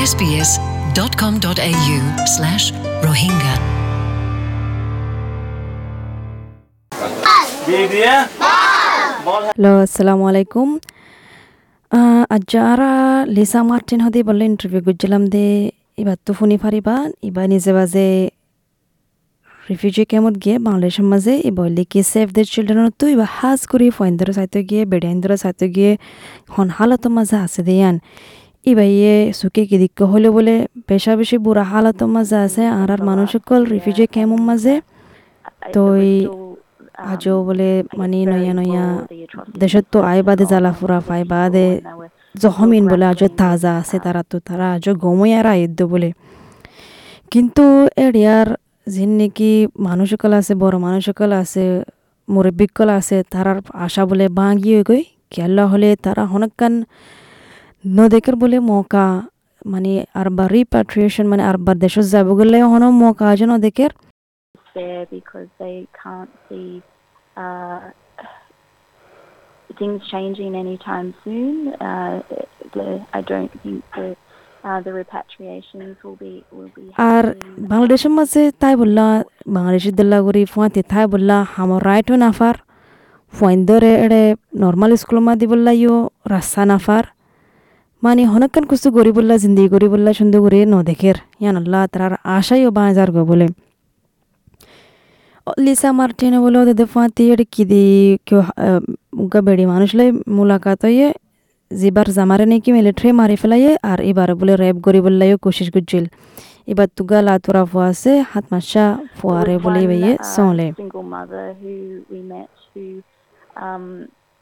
sbs.com.au slash Rohingya. Hello আসসালামু আলাইকুম আজ্জারা Lisa Martin হদি বলে ইন্টারভিউ করছিলাম দে এবার তো শুনি ফারিবা এবার নিজে বাজে রিফিউজি ক্যাম্পত গিয়ে বাংলাদেশের মাঝে এই বলি কি সেভ দ্য চিলড্রেনত তো এবার হাজ করি ফয়েন্দরা সাইতে গিয়ে বেড়াইন্দরা সাইতে গিয়ে হন হালতের মাঝে আছে দেয়ান এবার ইয়ে সুখে কিদিক্য হলে বলে পেশা বেশি বুড়া হালতের মাঝে আছে আর আর মানুষ সকল রিফিউজি ক্যাম্পের মাঝে? তো আজও বলে মানে নয়া নয়া দেশত তো আই বাদে জ্বালা ফুরা পাই বাদে জহমিন বলে আজও তাজা আছে তারা তো তারা আজও গমই আর আইদ্য বলে। কিন্তু এরিয়ার যিন নাকি মানুষ সকল আছে বড় মানুষ সকল আছে মুরব্বিকল আছে তারার আশা বলে বাঁগি হয়ে গই কেল্লা হলে তারা হনকান নদেকের বলে মৌকা মানে আরবার রিপাট্রিয়েশন মানে আরবার দেশত যাব গেলে হন মৌকা আছে নদেকের fair because they can't see uh, things changing anytime soon. Uh, the, I don't think uh, the repatriations will be will be. আর. বাংলাদেশের মাঝে তাই বললা বাংলাদেশের দিল্লা করি ফুয়াতে তাই বললা হামর রাইটও নাফার ফুয়াইন ধরে এড়ে নর্মাল স্কুল মা দি বললা ইও রাস্তা নাফার মানে হনকান কুস্তু গরি বললা জিন্দি গরি বললা সুন্দর করে ন দেখের ইয়ান আল্লাহ তার আশাইও বাঁচার গো বলে লিসা মার্টিনে বলে ওদের ফুয়াতি এড়ে কি দি কেউ উগা বেড়ি মানুষলাই মুলাকাত হয়ে জিবার জামারে নাকি মিলিটারি মারি ফেলাইয়ে আর এবার বলে রেপ করি বললাইও কোশিশ করছিল এবার তুগা লাতুরা ফুয়া আছে হাত মাসা ফুয়ারে বলে বেয়ে সলে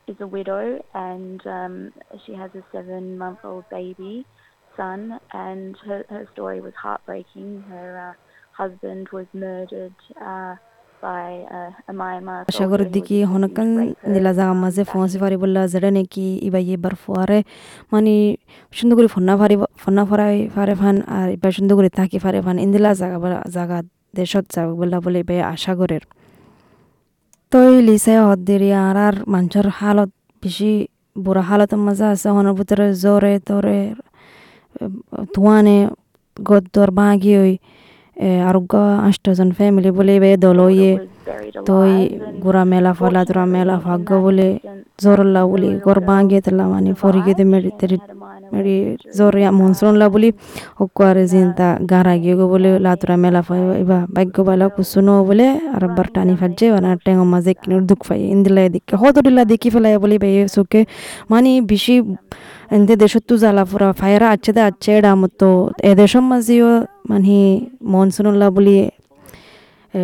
um, is a widow and um, she has a seven-month-old baby son, and her her story was heartbreaking. Her uh, husband was murdered. Uh, uh, was used to হনকান জাগা um, মাঝে ফোঁসি ফারি বললা যেটা নাকি ইবা এবার ফুয়ারে মানে সুন্দর করে ফন্না ফারি ফন্না ফারাই ফারে ফান আর এবার সুন্দর করে থাকি ফারে ফান ইন্দিলা জাগা জাগা দেশত যাব বললা বলে এবার আশা করের তই লিসাই হদ দেরি আর আর মানুষের হালত বেশি বুড়া হালতের মাঝে আছে হনের ভিতরে জ্বরে তরে ধোঁয়ানে গদ্দর বাঁগি ওই আরোগ্য আষ্টজন ফ্যামিলি বলে এবার দল হইয়ে তই গুড়া মেলা ফলা তোরা মেলা ভাগ্য বলে জোরল্লা বলি গর বাঁগিয়ে তেলা মানে ফরিগে মেরি তেরি মেরি জোর মনসুনলা বলি গারা গিয়ে গো বলে লাতুরা মেলা ফাই এবার ভাগ্য বালা কুসুনো বলে আর বার টানি ফাজে আর টেঙ্গ মাঝে কিনুর দুঃখ ফাই ইন্দিলা দিকে হত দিলা দেখি ফেলাই বলি বে সুকে মানে বেশি এনতে দেশত জ্বালা ফুরা ফায়ারা আছে দে আছে এডা মতো এ দেশের মাঝেও মানে মনসুনল্লা বলি এ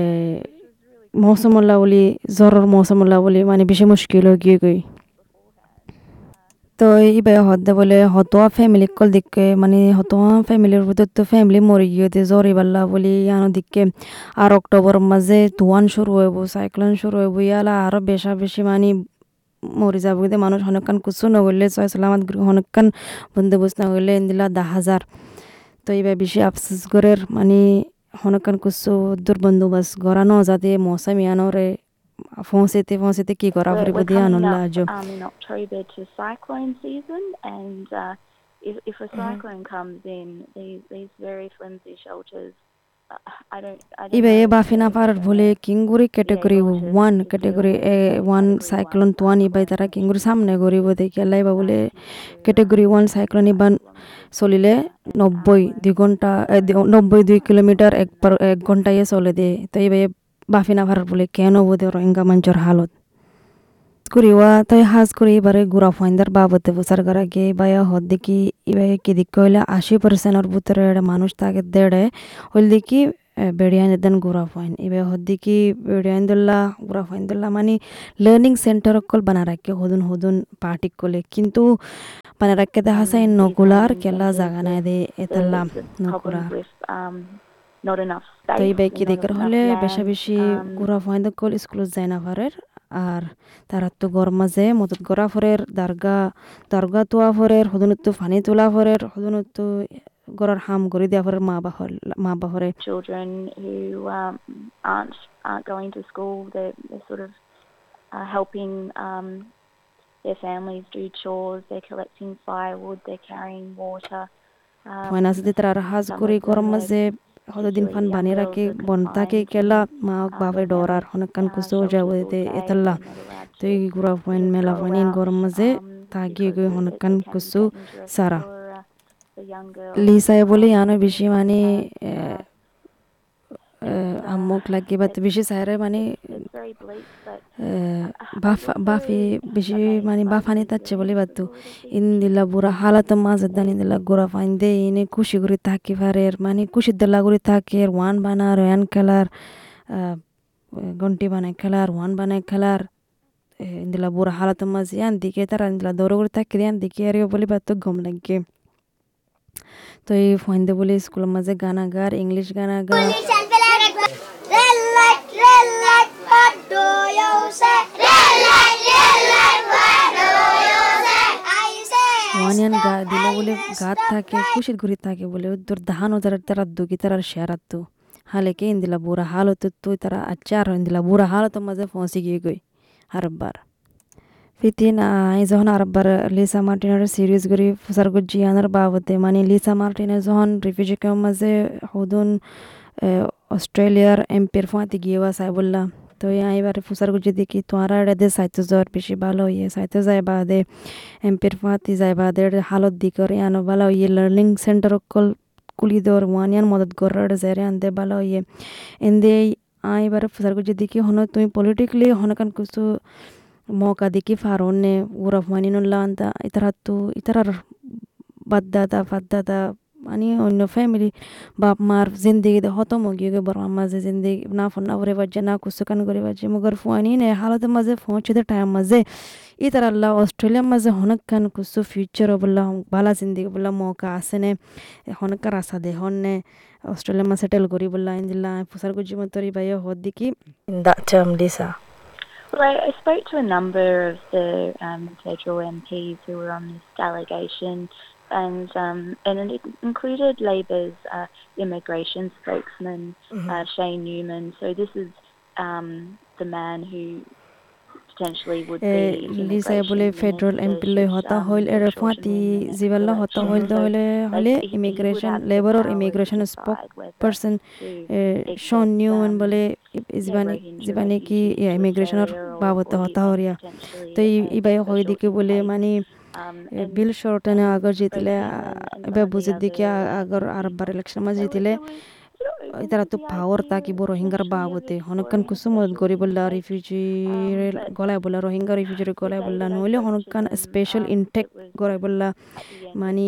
মৌসুমল্লা বলি জ্বরের মৌসুমল্লা বলি মানে বেশি মুশকিল হয়ে গিয়ে গই তো এইবার হদ্দে বলে হতোয়া ফ্যামিলি কল দিকে মানে হতোয়া ফ্যামিলির ভিতর তো ফ্যামিলি মরে গিয়েতে জ্বর ইবাল্লা বলি ইয়ানো দিকে আর অক্টোবর মাঝে তুয়ান শুরু হইব সাইক্লোন শুরু হইব ইয়ালা আরও বেশা বেশি মানে মরি যাব কিন্তু মানুষ হনকান কুচু নগরলে ছয় সালামাত হনকান বন্দোবস্ত নগরলে ইন্দিলা দা হাজার তো এইবার বেশি আফসোস করের মানে হনকান কুচু দুর্বন্দোবস্ত গড়া ন যাতে মৌসুম ইয়ানোরে ফোঁসেতে ফোঁসেতে কি করা coming আনল্লা up আজো um, in October to cyclone season, and uh, if, if a cyclone comes in, these these very flimsy shelters, uh, e kinguri category able to- 1 to category a with 1 category cyclone one. tuan tara kinguri samne goribo দেখে লাইবা বলে category 1 cyclone ইবান চলিলে নব্বই দুই ঘণ্টা এ, নব্বই দুই kilometre এক ঘন্টায় চলে দে তো এইবে বাফিনা ভাড়ার বলে কেন বোধে রোহিঙ্গা মঞ্চর হালত? করিওয়া, তাই হাজ করে এবারে গুড়া ফাইন্দার বাবতে বসার গরাগে বায়া হদ দেখি ইবাই কি দিক কইলে, আশি পার্সেন্টের ভিতরে মানুষ তাকে দেড়ে, হইল দেখি বেড়িয়ান দেন গুড়া ফাইন এবার হদ দেখি বেড়িয়ান দোল্লা গুড়া ফাইন দোল্লা মানে লার্নিং সেন্টার অকল বানা রাখে, হদুন হদুন পার্টি কলে। কিন্তু বানা রাখে দেখা যায় নগুলার কেলা জাগা নাই দে এতাল্লা the নকুরা problems with um, not enough space. তো এইবাই কি not দেখার হলে বেশা বেশি um, গুড়া ফাইন কল স্কুলত যায় না পারের আর তারা তো গর মাঝে মদত গড়া ফরের দারগা দারগা তোয়া ফরের হদনত ফানি তোলা ফরের হদনত গড়ার হাম করে দেওয়া ফরের মা বাহর মা বাহরে children who um, aren't aren't going to school. They're, they're sort of uh, helping um, their families do chores. They're collecting firewood. They're carrying water. Um, তারা হাজ করে of them গরম were মাঝে হতদিন ফান particularly বানি young রাখে girls were বন তাকে confined কেলা মা uh, বাপে their ডর আর families' হনকান uh, কুসো যাব day এতাল্লা তো এই গুড়া of মেলা out, গরম মাঝে um, তাগিয়ে can be কুসু Sara uh. লিসায় বলে Um, আনো বেশি মানে uh, আমুক লাগে বা বেশি সাইরে মানে বেশি মানে বাফানি তাচ্ছে বলে বাতু ইন্দিলা বুড়া হালাত মাঝে দান ইন্দিলা গোড়া ফাইন দে ইনে খুশি করে থাকি পারে মানে খুশি দলা করে থাকে ওয়ান বানার ওয়ান খেলার গন্টি বানায় খেলার ওয়ান বানায় খেলার। ইন্দিলা বুড়া হালাত মাঝে ইয়ান দিকে তারা ইন্দিলা দৌড় করে থাকি ইয়ান দিকে আর বলে বাতু গম লাগে। তো এই ফাইন্দে বলে স্কুলের মাঝে গানা গার ইংলিশ গানা ওয়ানিয়ান গা দিলে বলে গাত থাকে, খুশির ঘুরি থাকে বলে তোর ধান ওদের তারা দুগি তারা শেয়ারাতো হালেকে ইন্দিলা বুড়া হালত তুই, তারা আচার ইন্দিলা বুড়া হালত মাঝে ফসি গিয়ে গই। আরব্বার। ফিতিন আই যখন আরব্বার লিসা মার্টিনের সিরিজ করি ফুসার জিয়ানের বাবদে মানে লিসা মার্টিনের যখন রিফিউজি মাঝে হদুন অস্ট্রেলিয়ার এমপির ফাঁতি গিয়ে চাই বললাম তো এবার ফুসার গুজি দেখি তোমারা এড়ে সাইতে যাওয়ার বেশি ভালো ইয়ে সাইতে যায় বাদে এমপির ফাঁতি যায় বাদে হালত দি করে আনো ভালো ইয়ে লার্নিং সেন্টার কল কুলি দেওয়ার ওয়ানিয়ান মদত করার যায় আনতে ভালো ইয়ে এন্দে আই ফুসার গুজি দেখি হন তুমি পলিটিক্যালি হনকান কিছু মৌকা দেখি ফারনে ওরা মানিনুল্লাহ আনতা হাতু, ইতার বাদ্দাদা ফাদ্দাদা মানে অন্য ফ্যামিলি বাপ মার জিন্দিগিতে হত মগিয়ে বড় মাঝে জিন্দিগি না ফোন না করে বাজে না কুসুকান করে বাজে মগর ফুয়ানি নে হালতের মাঝে পৌঁছতে টাইম মাঝে ই তার আল্লাহ অস্ট্রেলিয়ার মাঝে হনকান কুসু ফিউচার বললা বালা জিন্দিগি বললা মৌকা আছে নে হনকার আশা দে হন নে অস্ট্রেলিয়ার মাঝে সেটেল করি বললা ইন্দিল্লা ফুসার গুজি মতরি বাইয় হদ in that term, Lisa? Well, I spoke to a number of the um, federal MPs who were on this delegation, and um, and it included Labor's uh, immigration spokesman uh, Shane Newman. So this is um, the man who potentially would be. লিসাই বলে federal minister MP লৈ should, হতা um, ফাঁতি the next জিবাল্লা হতা হলে হলে অর power to immigration spoke accept, নিউন um, বলে Rohingya জিবানি কি বাবতে or হতা potentially তো ইবাই হয় special দিকে বলে. মানে Um, বিল শর্টনে আগর জিতিলে the বুঝে দিকে মাঝে There was- জিতিলে there was- you know, তারা তো the power idea তাকিব of বাবতে হনকান exploring কুসু মদত special করি বললা interest, রিফিউজির um, but গলায় বললা রোহিঙ্গা রিফিউজির গলায় say বললা that I নইলে spoke to হনকান um, ইনটেক end of মানে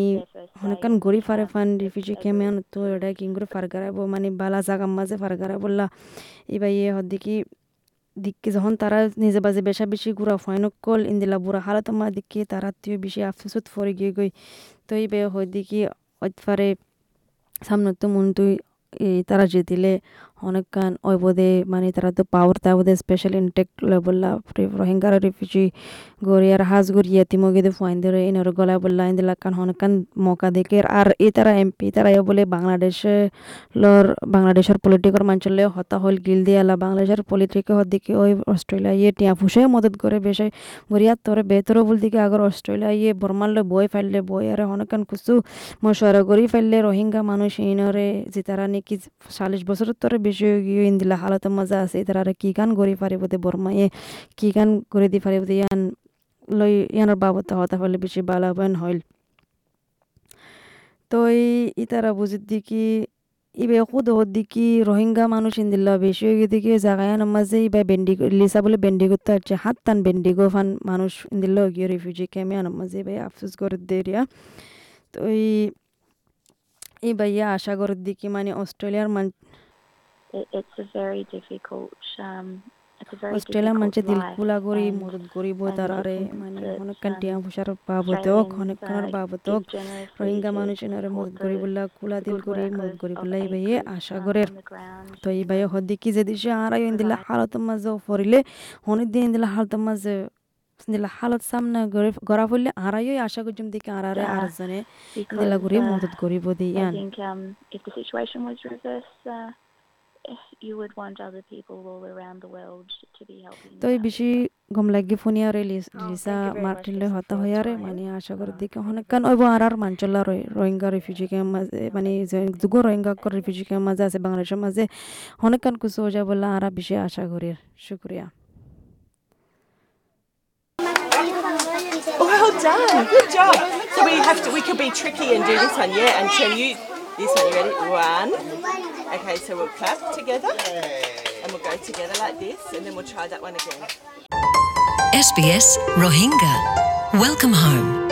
হনকান ফারে um, ফান a কেমেন তো এটা কিংগুরে ফার মানে বালা জাগার মাঝে ফার গারাই বললা এবার দিককে যখন তারা নিজে বাজে বেশা বেশি ঘুরা ফাইন কল ইন্দিলা বুড়া হালত মা দিকে তারা তুই বেশি আফসোসত ফরে গিয়ে গই তো এই বে হয় দিকে অতফারে সামনে তো মন তুই এই যে জিতিলে অনেকখান ওইবোধে মানে তারা তো পাওয়ার তাবোধে স্পেশাল ইনটেক বললা রোহিঙ্গার রিফিউজি গরিয়ার হাজ গরিয়া তিমগিদে ফাইন ধরে ইনর গলা বললা ইন্দিলা কান অনেকখান মৌকা দেখে। আর এই তারা এমপি তারা বলে বাংলাদেশে লর, বাংলাদেশের পলিটিকর মাঞ্চলে হতা হল গিল দিয়ালা বাংলাদেশের পলিটিকে হদ দিকে ওই অস্ট্রেলিয়া ইয়ে টিয়া ফুসে মদত করে, বেশে গরিয়ার তোরে বেতর বল দিকে আগর অস্ট্রেলিয়া ইয়ে বর্মালে বই ফেললে বই, আর অনেকখান কুসু মশওয়ারা করি ফেললে রোহিঙ্গা মানুষ ইনরে যে তারা নাকি চাল্লিশ বছরের তরে বেশি হয়ে গিয়ে ইন্দিলা হালতে মজা আছে তারা কি গান করি পারিব দে বর্মায়ে কি গান করে দি পারিব দে ইয়ান লই, ইয়ানোর বাবদ হতা ফেলে বেশি বালাবান হইল। তো এই ইতারা বুঝির দিকি, ইবে খুদ দিকি, রোহিঙ্গা মানুষ ইন্দিল্লা বেশি হয়ে দিকে জাগায়ান মাঝে, ইবা বেন্ডি, লিসা বলে বেন্ডি করতে হচ্ছে হাত টান বেন্ডি গো ফান মানুষ ইন্দিল্লা গিয়ে রিফিউজি ক্যামে মাঝে, ইবে আফসোস করে দেরিয়া তো এই এই বাইয়া আশা করে দিকি মানে অস্ট্রেলিয়ার মান it, it's a very difficult. Um, it's a very অস্ট্রেলিয়ার মানুষে difficult দিল life, কুলা করি তারারে it means মানে um, টিয়া পয়সার বাবদ হোক Australians, uh, বাবদ give হোক generously রোহিঙ্গা to মানুষ এনারে support মদত করি বললা কুলা দিল করি মদত করি বললা এই groups, আশা um, করে তো এই um, হদি কি যে দিছে আর ইন্দিলা provide- হালত মাঝে ফরিলে হনি দিন ইন্দিলা হালত মাঝে ইন্দিলা হালত সামনে গড়ে ফুললে আরাই আশা করছুম দিকে Yeah. আরজনে because, ইন্দিলা ঘুরি uh, মদত করিব দি I Ian think um, if the situation was reversed, uh, you would want other people all around the world to be helping. তো এই গম লাগি Oh, Lisa thank Martin much, হতা for হয়ারে মানে আশা করি Uh, দিকে অনেক কান ওইব আর আর মাঞ্চলা রোহিঙ্গা রিফিউজি কে মাঝে মানে যে দুগো রোহিঙ্গা কর রিফিউজি কে মাঝে আছে বাংলাদেশের মাঝে অনেক কান কুসু হয়ে যায় বলে আর বেশি আশা করি শুক্রিয়া Well done, good job. So we have to, we could be tricky and do this one, yeah, and show you this one. You ready? One. Okay, so we'll clap together, and we'll go together like this, and then we'll try that one again. SBS Rohingya. Welcome home.